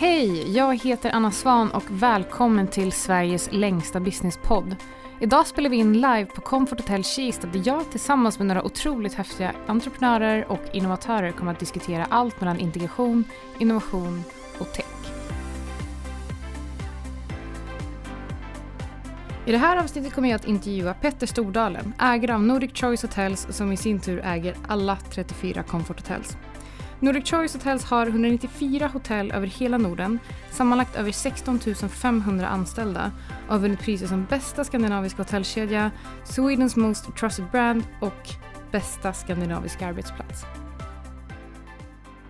Hej! Jag heter Anna Svan och välkommen till Sveriges längsta businesspodd. Idag spelar vi in live på Comfort Hotel Kista där jag tillsammans med några otroligt häftiga entreprenörer och innovatörer kommer att diskutera allt mellan integration, innovation och tech. I det här avsnittet kommer jag att intervjua Petter Stordalen, ägare av Nordic Choice Hotels som i sin tur äger alla 34 Comfort Hotels. Nordic Choice Hotels har 194 hotell over hele Norden, sammanlagt over 16 500 anställda och har vunnit priser som bästa skandinaviska hotellkedja, Swedens Most Trusted Brand och bästa skandinaviska arbetsplats.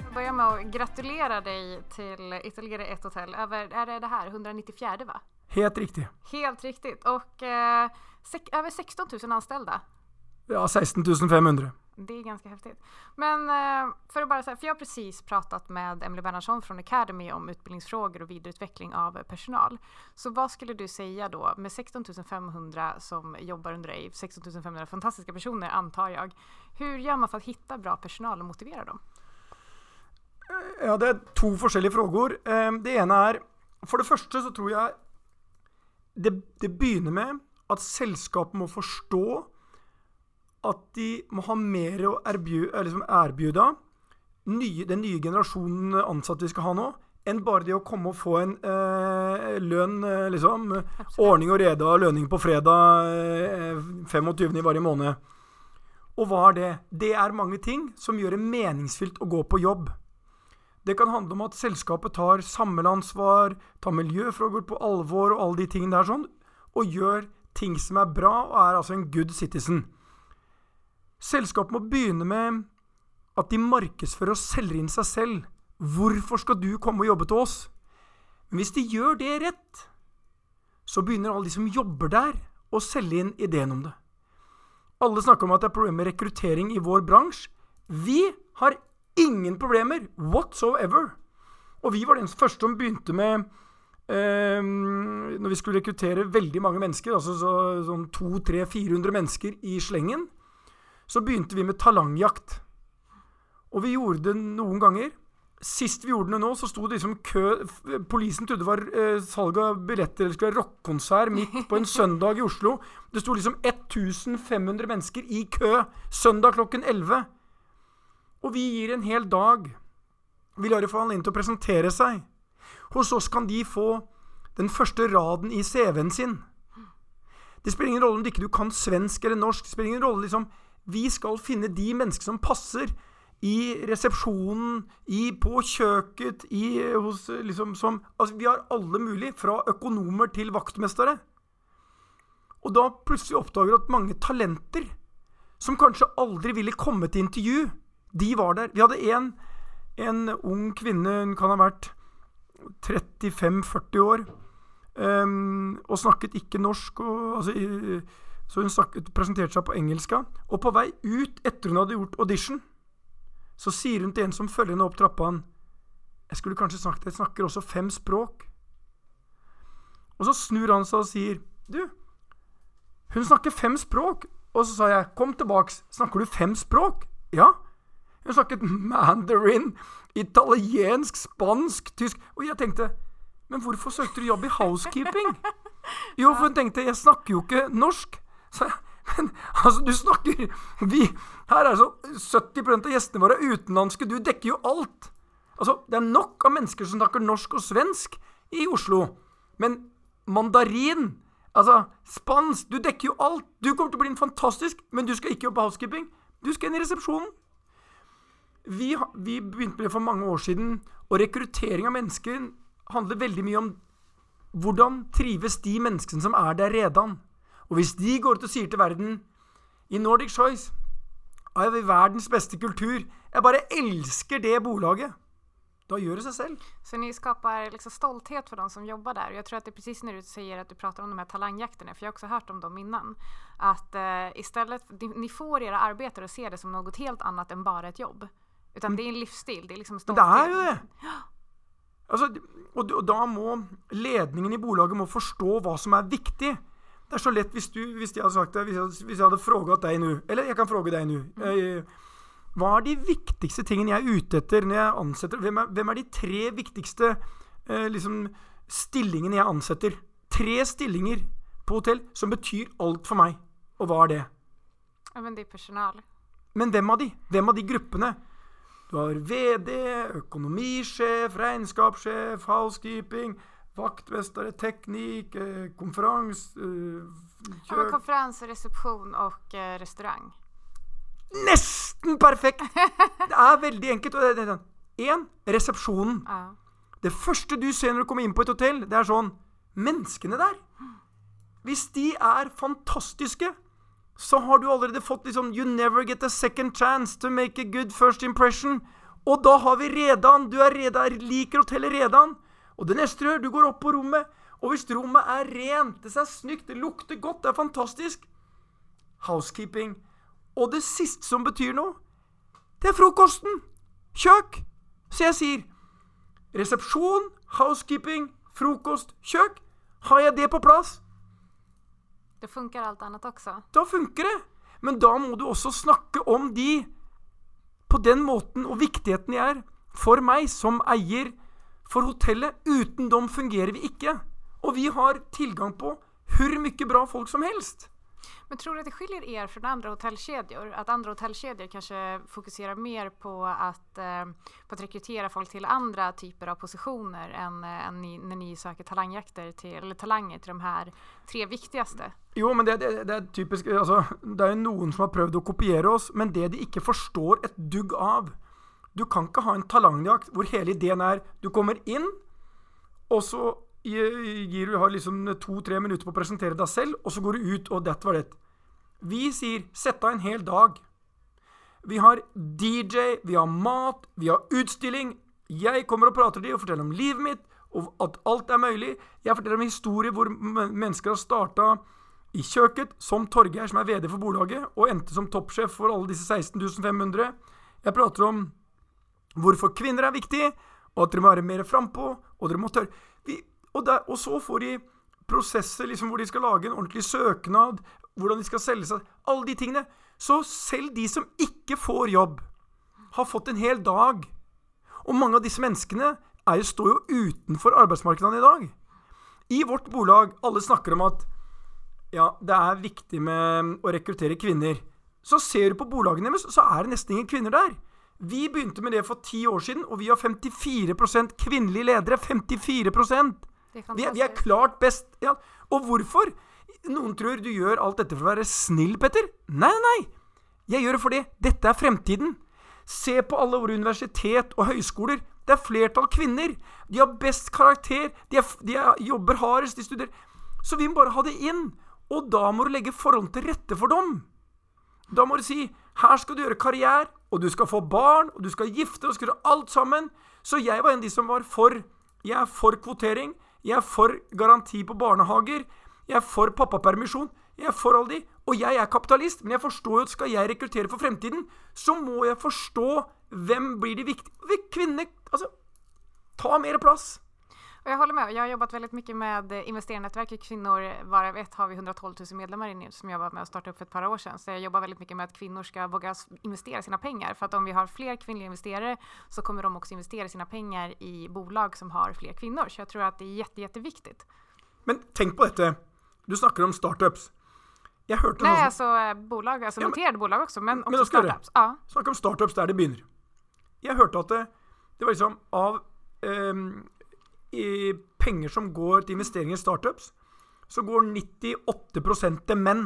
Jag börjar med att gratulera dig till ytterligare ett hotell. Över, är det det här, 194 va? Helt riktigt. Helt riktigt. Och eh, över 16 000 anställda. Ja, 16 500. Det är ganska häftigt. Men eh, för att bara säga, för jag har precis pratat med Emily Bernhardsson från Academy om utbildningsfrågor och vidareutveckling av personal. Så vad skulle du säga då med 16 500 som jobbar under dig, 16 500 fantastiska personer antar jag. Hur gör man för att hitta bra personal och motivera dem? Ja, det är två olika frågor. Eh, det ena är, för det första så tror jag det, det begynner med at sällskapet må forstå at de må ha mer å liksom erbjude nye, den nye generasjonen ansatte vi skal ha nå, enn bare det å komme og få en eh, lønn, eh, liksom. Absolutt. Ordning og rede av lønning på fredag eh, 25. i hver måned. Og hva er det? Det er mange ting som gjør det meningsfylt å gå på jobb. Det kan handle om at selskapet tar samleansvar, tar miljøfrågor på alvor og alle de tingene der sånn, og gjør ting som er bra, og er altså en good citizen. Selskapet må begynne med at de markedsfører og selger inn seg selv. Hvorfor skal du komme og jobbe til oss? Men hvis de gjør det rett, så begynner alle de som jobber der, å selge inn ideen om det. Alle snakker om at det er problemer med rekruttering i vår bransje. Vi har Ingen problemer whatsoever. Og vi var den første som begynte med eh, Når vi skulle rekruttere veldig mange mennesker, altså så, sånn 200-400 mennesker i slengen, så begynte vi med talangjakt. Og vi gjorde det noen ganger. Sist vi gjorde det nå, så sto det liksom kø Polisen trodde det var eh, salg av billetter eller skulle være rockekonsert midt på en søndag i Oslo. Det sto liksom 1500 mennesker i kø søndag klokken 11. Og vi gir en hel dag. Vi lar dem få anledning til å presentere seg. Hos oss kan de få den første raden i CV-en sin. Det spiller ingen rolle om du ikke kan svensk eller norsk. Det spiller ingen rolle liksom Vi skal finne de mennesker som passer i resepsjonen, i, på kjøkkenet, i, hos liksom som Altså, vi har alle mulig, fra økonomer til vaktmestere. Og da plutselig oppdager du at mange talenter, som kanskje aldri ville kommet til intervju, de var der. Vi hadde en, en ung kvinne, hun kan ha vært 35-40 år, um, og snakket ikke norsk. Og, altså, så hun snakket, presenterte seg på engelska. Og på vei ut, etter hun hadde gjort audition, så sier hun til en som følger henne opp trappa Jeg skulle kanskje sagt jeg snakker også fem språk. Og så snur han seg og sier Du, hun snakker fem språk. Og så sa jeg kom tilbaks. Snakker du fem språk? Ja. Hun snakket mandarin, italiensk, spansk, tysk Og jeg tenkte Men hvorfor søkte du jobb i housekeeping? Jo, for hun tenkte Jeg snakker jo ikke norsk. Så men altså, du snakker vi, Her er så 70% av gjestene våre utenlandske. Du dekker jo alt. Altså, Det er nok av mennesker som snakker norsk og svensk i Oslo. Men mandarin, altså spansk Du dekker jo alt. Du kommer til å bli en fantastisk, men du skal ikke jobbe housekeeping. Du skal inn i resepsjonen. Vi, vi, begynte med det for mange år siden, og rekruttering av mennesker handler veldig mye om hvordan trives de menneskene som er der redan. Og hvis de går ut og sier til verden i Nordic Choice har vi verdens beste kultur. Jeg bare elsker det bolaget. Da gjør det seg selv. Så ni skaper liksom stolthet for de som jobber der. Og jeg tror at det er precis når du sier at du prater om de her talangjaktene, for jeg har også hørt om dem innan. at eh, istället, ni får era arbetare og ser det som noe helt annet enn bare et jobb. Utan det er en livsstil. Det er liksom stolthet. Det er jo det! Altså, og, og, da må ledningen i bolaget må forstå hva som er viktig. Det er så lett hvis du hvis jeg hadde sagt det, hvis jeg, hvis jeg hadde spurt deg nå, eller jeg kan fråge deg nå mm. Hva er de viktigste tingene jeg er ute etter når jeg ansetter Hvem er, hvem er de tre viktigste eh, liksom stillingene jeg ansetter. Tre stillinger på hotell som betyr alt for meg. Og hva er det? Ja, men de personale. personal. Men hvem av de? Hvem av de gruppene? Du har VD, økonomisjef, regnskapssjef, housekeeping, vaktmester, teknikk, eh, konferens... eh, ja, men Konferanse, resepsjon og eh, restaurant. Nesten perfekt! Det er veldig enkelt. og det er sånn. Én, resepsjonen. Ja. Det første du ser når du kommer inn på et hotell, det er sånn Menneskene der. Hvis de er fantastiske, så har du allerede fått liksom You never get a second chance to make a good first impression. Og da har vi Redan. Du er Redan, liker hotellet Redan. Og det neste du gjør, du går opp på rommet, og hvis rommet er rent, det er snykt, det lukter godt, det er fantastisk Housekeeping. Og det siste som betyr noe, det er frokosten. Kjøk. Så jeg sier resepsjon, housekeeping, frokost, kjøk. Har jeg det på plass, Det funker alt annet også. da funker det. Men da må du også snakke om de på den måten og viktigheten de er for meg som eier for hotellet. Uten dem fungerer vi ikke. Og vi har tilgang på hvor mye bra folk som helst. Men tror du at det skiljer er fra andre hotellkedjor? At andre hotellkedjor kanskje fokuserer mer på at, eh, på å rekruttere folk til andre typer av posisjoner enn en ni, dere søker talentjakter til, eller talanger til de her tre viktigste? Jo, men det, det, det er typisk altså, Det er jo noen som har prøvd å kopiere oss, men det de ikke forstår et dugg av Du kan ikke ha en talangjakt hvor hele ideen er du kommer inn, og så gir du har liksom to-tre minutter på å presentere deg selv, og så går du ut, og dette var det. Vi sier sett av en hel dag. Vi har DJ, vi har mat, vi har utstilling. Jeg kommer og prater til dem og forteller om livet mitt, og at alt er mulig. Jeg forteller om historier hvor mennesker har starta i kjøkkenet, som Torgeir, som er VD for bolaget, og endte som toppsjef for alle disse 16 500. Jeg prater om hvorfor kvinner er viktig, og at dere må være mer frampå, og dere må tørre vi, og, der, og så får de prosesser liksom, hvor de skal lage en ordentlig søknad, hvordan de skal selge seg, alle de tingene. Så selv de som ikke får jobb, har fått en hel dag. Og mange av disse menneskene er står jo utenfor arbeidsmarkedene i dag. I vårt bolag, alle snakker om at ja, det er viktig med å rekruttere kvinner. Så ser du på bolagene deres, så er det nesten ingen kvinner der. Vi begynte med det for ti år siden, og vi har 54% kvinnelige ledere. 54 Det er vi, er- vi er klart best. Ja. Og hvorfor? Noen tror du gjør alt dette for å være snill, Petter. Nei, nei. Jeg gjør det fordi dette er fremtiden. Se på alle våre universitet og høyskoler. Det er flertall kvinner. De har best karakter. De, er, de er, jobber hardest. De studerer. Så vi må bare ha det inn. Og da må du legge forholdene til rette for dem. Da må du si her skal du gjøre karriere, og du skal få barn, og du skal gifte deg, og skal alt sammen. Så jeg var en av de som var for. Jeg er for kvotering. Jeg er for garanti på barnehager. Jeg er for pappapermisjon. Jeg er for alle de. Og jeg er kapitalist, men jeg forstår jo at skal jeg rekruttere for fremtiden, så må jeg forstå hvem blir de viktige Vi Kvinner Altså, ta mer plass. Jag håller med. Jag har jobbat väldigt mycket med eh, investerarnätverket kvinnor. Varav ett har vi 112 000 medlemmar i nu som jag var med och startade upp för ett par år sedan. Så jag jobbar väldigt mycket med att kvinnor ska våga investera sina pengar. För att om vi har fler kvinnliga investerare så kommer de också investera sina pengar i bolag som har fler kvinnor. Så jag tror att det är jätte, jätteviktigt. Men tenk på dette. Du snakker om startups. Jeg hørte Nej, noe som- alltså eh, bolag, alltså Ja, men- noterade bolag också, men också då ska startups. Ja. Snakk om startups der det begynner. Jeg hørte at det, det var liksom av ehm, i penger som går til investering i startups, så går 98% til menn.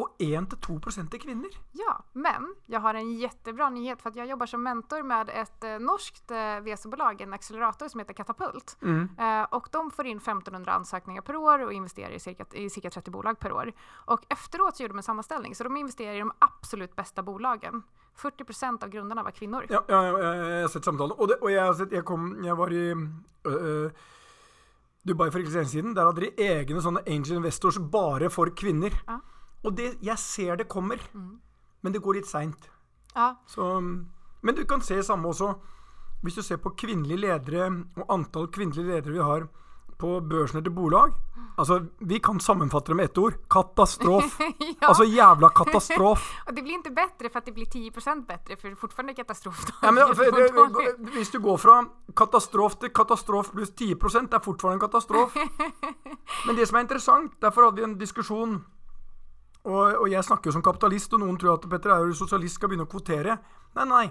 Og 1-2 til kvinner. Ja, men jag har en jättebra nyhet för att jag jobbar som mentor med ett eh, norskt eh, VC-bolag, en accelerator som heter Katapult. Eh, och de får in 1500 ansökningar per år och investerar i cirka, i cirka 30 bolag per år. Och efteråt så gjorde de en sammanställning, så de investerar i de absolut bästa bolagen. 40% av grundarna var kvinnor. Ja, ja, ja, jeg, jeg har sett samtalen. Og, det, og jeg, har sett, jeg, kom, jeg var i øh, øh, Dubai for ikke så lenge siden. Der hadde de egne sånne angel investors bare for kvinner. Ja. Og det, jeg ser det kommer, men det går litt seint. Ja, men du kan se samme også. Hvis du ser på kvinnelige ledere og antall kvinnelige ledere vi har på børsnerte bolag Altså, vi kan sammenfatte det med ett ord. Katastrof. ja. Altså jævla katastrof. og det blir ikke bedre for at det blir 10% for för det er fortfarande katastrof. Ja, men, for, det, hvis du går fra katastrof til katastrof pluss 10 det er fortsatt en katastrof. Men det som er interessant, derfor hadde vi en diskusjon og, og jeg snakker jo som kapitalist, og noen tror at Petter er jo sosialist skal begynne å kvotere. Nei, nei.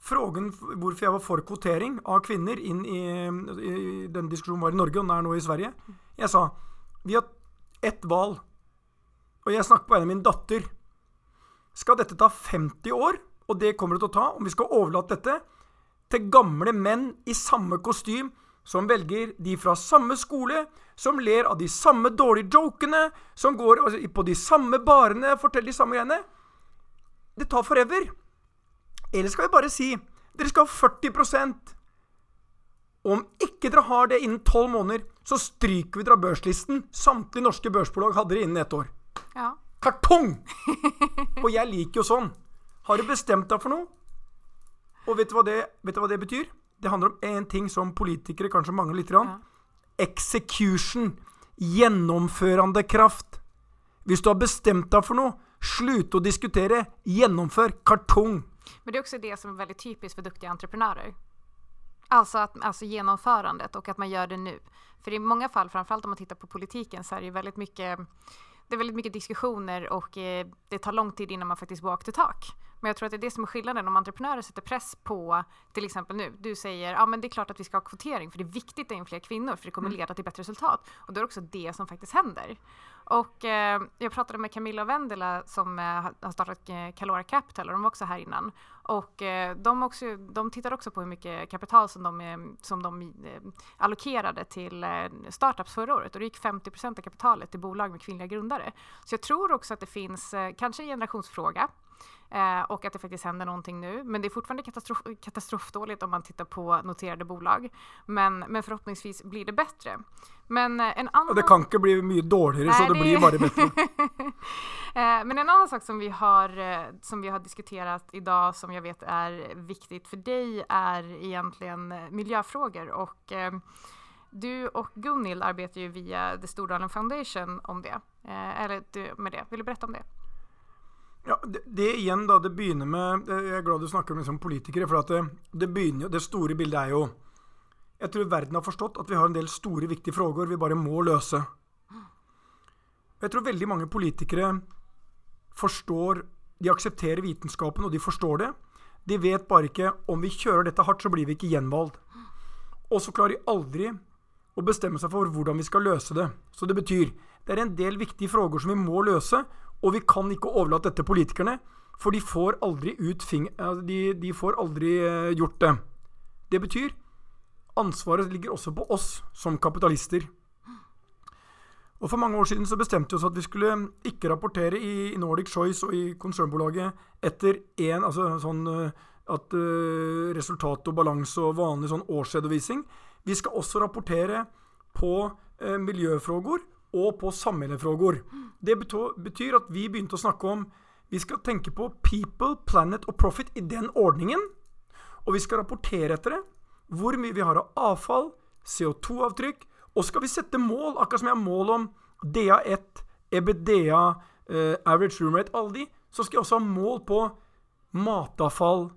Frågen hvorfor jeg var for kvotering av kvinner inn i, i Den diskusjonen var i Norge, og den er nå i Sverige. Jeg sa vi har ett valg, og jeg snakker på vegne av min datter. Skal dette ta 50 år, og det kommer det til å ta, om vi skal overlate dette til gamle menn i samme kostym, som velger de fra samme skole, som ler av de samme dårlige jokene, som går altså, på de samme barene, forteller de samme greiene. Det tar forever. Eller skal vi bare si dere skal ha 40% Om ikke dere har det innen tolv måneder, så stryker vi dere av børslisten. Samtlige norske børsbolag hadde det innen ett år. Ja. Kartong! Og jeg liker jo sånn. Har du bestemt deg for noe? Og vet du hva det, vet du hva det betyr? Det handler om én ting som politikere kanskje mangler litt. Grann. Execution. Gjennomførende kraft. Hvis du har bestemt deg for noe, slutt å diskutere. Gjennomfør. Kartong. Men det är också det som är väldigt typiskt för duktiga entreprenörer. Alltså, att, alltså genomförandet och man gör det nu. För i många fall, framförallt om man tittar på politiken, så är det veldig mycket det är väldigt mycket diskussioner och eh, det tar lång tid innan man faktiskt walk the talk. Men jag tror att det är det som är skillnaden om entreprenörer sätter press på, till exempel nu, du säger ja men det är klart att vi ska ha kvotering för det är viktigt att ha in fler kvinnor för det kommer leda till bättre resultat. Och då är det också det som faktiskt händer. Och eh, jag pratade med Camilla Vendela som eh, har- startat eh, Calora Capital och de var också här innan. Och eh, de, också, de tittar också på hur mycket kapital som de, eh, som de eh, allokerade till eh, startups förra året och det gick 50% av kapitalet till bolag med kvinnliga grundare. Så jag tror också att det finns kanske en generationsfråga eh, och att det faktiskt händer någonting nu. Men det är fortfarande katastrof, katastrofdåligt om man tittar på noterade bolag. Men, men förhoppningsvis blir det bättre. Men eh, en annan... Det kan ikke bli mye dårligere, så det det- blir bare bättre. Eh, Men en annan sak som vi, har, eh, som vi har diskuterat idag som jag vet är viktigt för dig är egentligen miljöfrågor. Och, eh, du och Gunhild arbetar ju via The Stordalen Foundation om det. Eh, eller du, med det. Vill du berätta om det? Ja, det, det igjen da, det begynner med eh, Jeg er glad du snakker liksom politikere, for det, det begynner Det store bildet er jo Jeg tror verden har forstått at vi har en del store, viktige frågor vi bare må løse. Jeg tror veldig mange politikere forstår De aksepterer vitenskapen, og de forstår det. De vet bare ikke om vi kjører dette hardt, så blir vi ikke gjenvalgt. Og så klarer de aldri å bestemme seg for hvordan vi skal løse det. Så det betyr det er en del viktige frågor som vi må løse, og vi kan ikke overlate dette til politikerne, for de får aldri eh, De, de får aldri eh, gjort det. Det betyr ansvaret ligger også på oss som kapitalister. Og For mange år siden så bestemte vi oss at vi skulle ikke rapportere i Nordic Choice og i konsernbolaget etter én altså sånn eh, at uh, resultat og balanse og vanlig sånn årsredovisning. Vi skal også rapportere på uh, miljøfrågor og på samhällefrågor. Det betyr at vi begynte å snakke om Vi skal tenke på people, planet og profit i den ordningen. Og vi skal rapportere etter det. Hvor mye vi har av avfall, CO2-avtrykk. Og skal vi sette mål, akkurat som jeg har mål om DA1, EBDA, eh, average room rate, alle de, så skal jeg også ha mål på matavfall,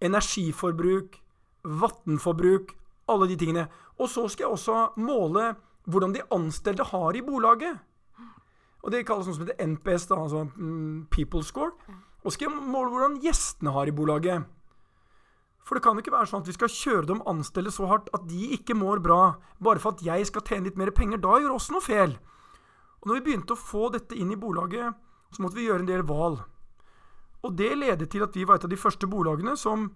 energiforbruk, vannforbruk, alle de tingene. Og så skal jeg også måle hvordan de ansatte har i bolaget. Og det kalles noe som heter NPS, da, altså mm, People Score. Og skal måle hvordan gjestene har i bolaget. For det kan jo ikke være sånn at vi skal kjøre dem ansatte så hardt at de ikke mår bra, bare for at jeg skal tjene litt mer penger. Da gjør oss noe feil. Og når vi begynte å få dette inn i bolaget, så måtte vi gjøre en del valg. Og det ledet til at vi var et av de første bolagene som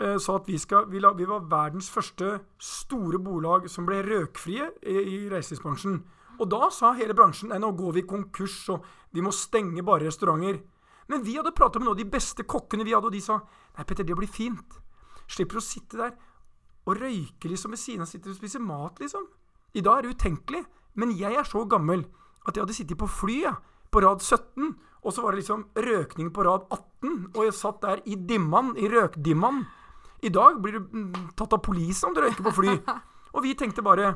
eh, sa at vi, skal, vi, la, vi var verdens første store bolag som ble røkfrie i, i reiselivsbransjen. Og da sa hele bransjen nå går vi konkurs, og vi må stenge bare restauranter. Men vi hadde prata med noen av de beste kokkene vi hadde, og de sa nei, Petter, det blir fint. Slipper å sitte der og røyke liksom ved siden av, sitter og spiser mat, liksom. I dag er det utenkelig. Men jeg er så gammel at jeg hadde sittet på fly, ja, på rad 17, og så var det liksom røkning på rad 18, og jeg satt der i dimman, i røkdimman. I dag blir du mm, tatt av politiet om du røyker på fly. Og vi tenkte bare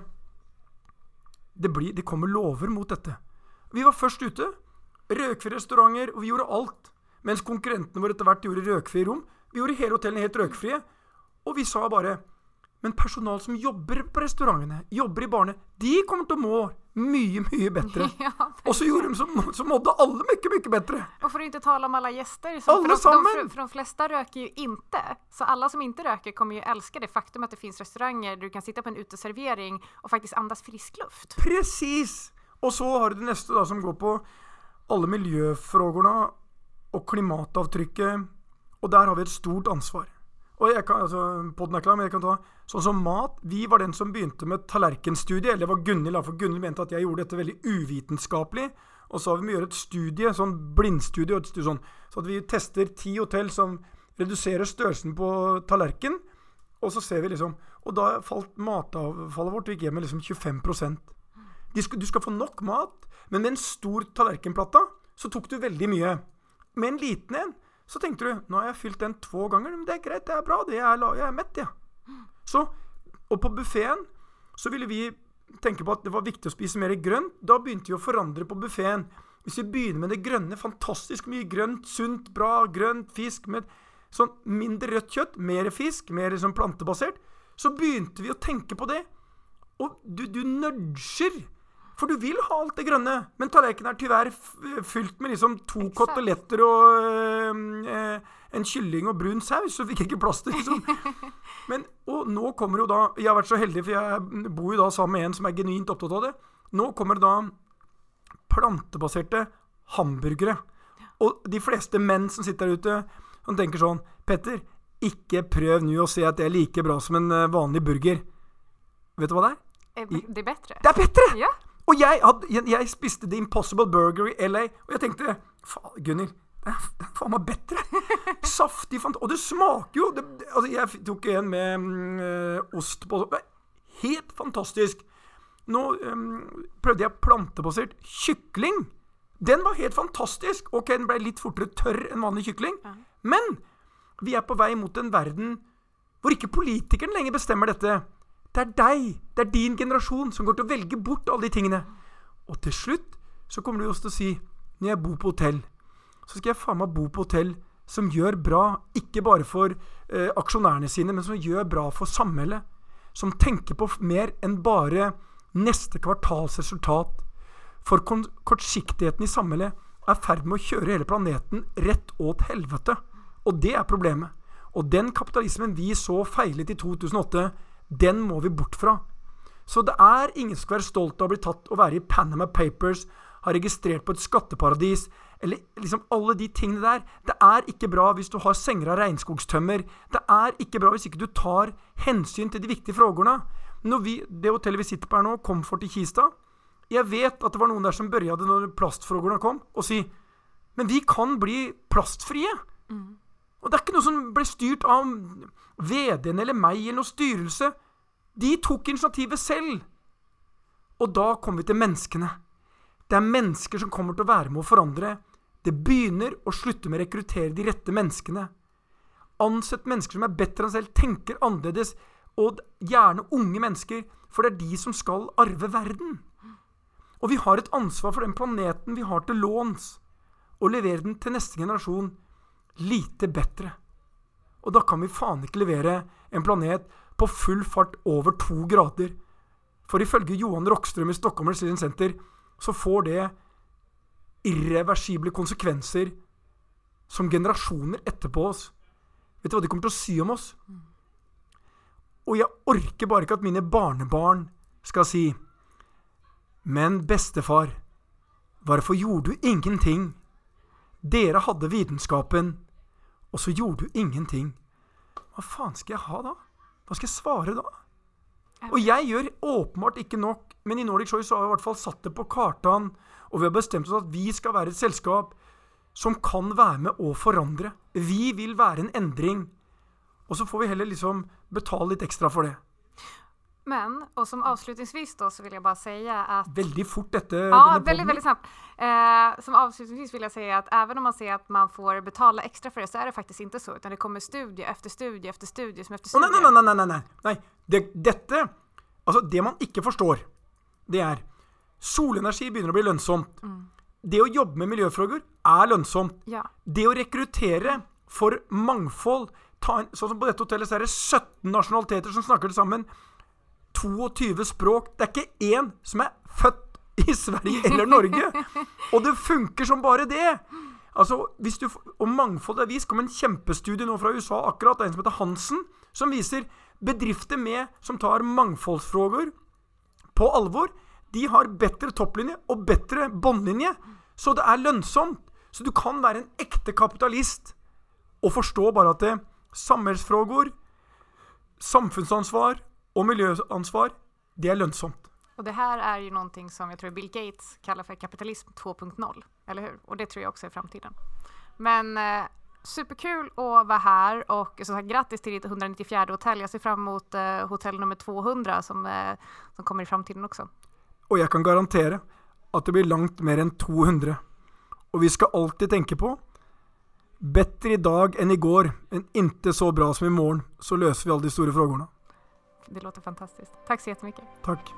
det, blir, det kommer lover mot dette. Vi var først ute. Røkfrie restauranter, og vi gjorde alt. Mens konkurrentene våre etter hvert gjorde røkfrie rom. Vi gjorde hele hotellene helt røkfrie. Og vi sa bare Men personal som jobber på restaurantene, jobber i barene, de kommer til å må mye, mye bedre. Ja, Og så gjorde de som, som mådde alle mye, mye bedre. Och för att inte tala om alla gäster. Som, Alla för, de, de, för, de flesta röker ju inte. Så alla som inte röker kommer ju älska det faktum att det finns restauranger där du kan sitta på en uteservering och faktiskt andas frisk luft. Presis! Og så har du det neste, da, som går på alle miljøfrågorna og klimatavtrykket. Og der har vi et stort ansvar. Og jeg kan, altså, podden er klar, men jeg kan ta sånn som mat. Vi var den som begynte med tallerkenstudiet. Eller det var Gunhild, for Gunhild mente at jeg gjorde dette veldig uvitenskapelig. Og så har vi med å gjøre et studie, sånn blindstudie, og sånn. Så at vi tester ti hotell som reduserer størrelsen på tallerken. Og så ser vi liksom Og da falt matavfallet vårt vi gikk hjem med liksom 25 de skal, Du skal få nok mat, men med en stor tallerkenplate så tok du veldig mye. Med en liten en så tenkte du nå har jeg fylt den to ganger. Men det er greit, det er bra. det er, jeg er mett, jeg. Så, og på buffeen så ville vi tenke på at det var viktig å spise mer grønt. Da begynte vi å forandre på buffeen. Hvis vi begynner med det grønne, fantastisk mye grønt, sunt, bra, grønt, fisk med sånn mindre rødt kjøtt, mer fisk, mer sånn plantebasert, så begynte vi å tenke på det. Og du, du nudger. For du vil ha alt det grønne, men tallerkenen er tyvärr fylt med liksom to koteletter og øh, en kylling og brun saus, så fikk jeg ikke plass til liksom. Men, og nå kommer jo da Jeg har vært så heldig, for jeg bor jo da sammen med en som er genuint opptatt av det. Nå kommer det da plantebaserte hamburgere. Og de fleste menn som sitter der ute, som tenker sånn Petter, ikke prøv nå å si at det er like bra som en eh, vanlig burger. Vet du hva det er? Eh, Det er bedre. Det er bedre! Ja. Og jeg, hadde, jeg, spiste The Impossible Burger i LA, og jeg tenkte Faen, Gunhild, det er faen meg bedre! Saftig, fant Og det smaker jo det, Altså, jeg tok en med eh, ost på det Helt fantastisk. Nå mm, prøvde jeg plantebasert kykling. Den var helt fantastisk. Ok, den ble litt fortere tørr enn vanlig kykling. Men vi er på vei mot en verden hvor ikke politikeren lenger bestemmer dette. Det er deg, det er din generasjon som går til å velge bort alle de tingene. Og til slutt så kommer du også til å si når jeg bor på hotell, så skal jeg faen meg bo på hotell som gjør bra, ikke bare for eh, aksjonærene sine, men som gjør bra for samholdet. Som tenker på mer enn bare neste kvartals resultat. For kortsiktigheten i samholdet er i ferd med å kjøre hele planeten rett åt helvete. Og det er problemet. Og den kapitalismen vi så feilet i 2008, den må vi bort fra. Så det er ingen som skal være stolt av å bli tatt og være i Panama Papers, ha registrert på et skatteparadis, eller liksom alle de tingene der. Det er ikke bra hvis du har senger av regnskogstømmer. Det er ikke bra hvis ikke du tar hensyn til de viktige frågorna. Når vi, det hotellet vi sitter på her nå, Comfort i Kista Jeg vet at det var noen der som børjade når plastfrågorna kom, og si Men vi kan bli plastfrie. Og det er ikke noe som ble styrt av VD-en eller meg eller noen styrelse. De tok initiativet selv. Og da kommer vi til menneskene. Det er mennesker som kommer til å være med å forandre. Det begynner å slutte med å rekruttere de rette menneskene. Ansett mennesker som er bedre enn selv, tenker annerledes, og gjerne unge mennesker, for det er de som skal arve verden. Og vi har et ansvar for den planeten vi har til låns, og levere den til neste generasjon lite bedre. Og da kan vi faen ikke levere en planet på full fart over to grader. For ifølge Johan Rockstrøm i Stockholm Resilience Center så får det irreversible konsekvenser som generasjoner etterpå oss. Vet du hva de kommer til å si om oss? Og jeg orker bare ikke at mine barnebarn skal si Men bestefar, hvorfor gjorde du ingenting? Dere hadde vitenskapen, og så gjorde du ingenting. Hva faen skal jeg ha da? Hva skal jeg svare da? Og jeg gjør åpenbart ikke nok, men i Nordic Choice har vi i hvert fall satt det på kartene, og vi har bestemt oss at vi skal være et selskap som kan være med å forandre. Vi vil være en endring. Og så får vi heller liksom betale litt ekstra for det. Men, och som avslutningsvis då så vill jag bara säga att Veldig fort dette. Ja, veldig, väldigt, snart väldigt snabbt. Eh, som avslutningsvis vill jag säga att även om man ser att man får betala extra för det så är det faktiskt inte så, utan det kommer studie efter studie efter studie som efter studie. nei, nei, nei, nei, nei, nei. Det, dette Altså, det man ikke forstår, det er Solenergi begynner å bli lønnsomt. Det å jobbe med miljøfrågor er lønnsomt. Ja. Det å rekruttere for mangfold ta en, Sånn som på dette hotellet så er det 17 nasjonaliteter som snakker det sammen. 22 språk. Det er ikke én som er født i Sverige eller Norge. Og det funker som bare det. Altså, hvis du, og mangfold vist. kom en kjempestudie nå fra USA akkurat, det er en som heter Hansen, som viser bedrifter med, som tar mangfoldsfrågor på alvor, de har bedre topplinje og bedre båndlinje. Så det er lønnsomt. Så du kan være en ekte kapitalist og forstå bare at det, samhällsfrågor, samfunnsansvar och miljøansvar, det er lønnsomt. Och det här är ju någonting som jag tror Bill Gates kallar för kapitalism 2.0, eller hur? Och det tror jag också är framtiden. Men eh, superkul att vara här och så sagt, grattis till ditt 194 hotell. Jag ser fram emot eh, hotell nummer 200 som, eh, som kommer i framtiden också. Og jeg kan garantere at det blir langt mer enn 200. Og vi skal alltid tenke på Bedre i dag enn i går, men inte så bra som i morgen. Så løser vi alle de store frågorna. Det låter fantastiskt. Tack så jättemycket. Takk.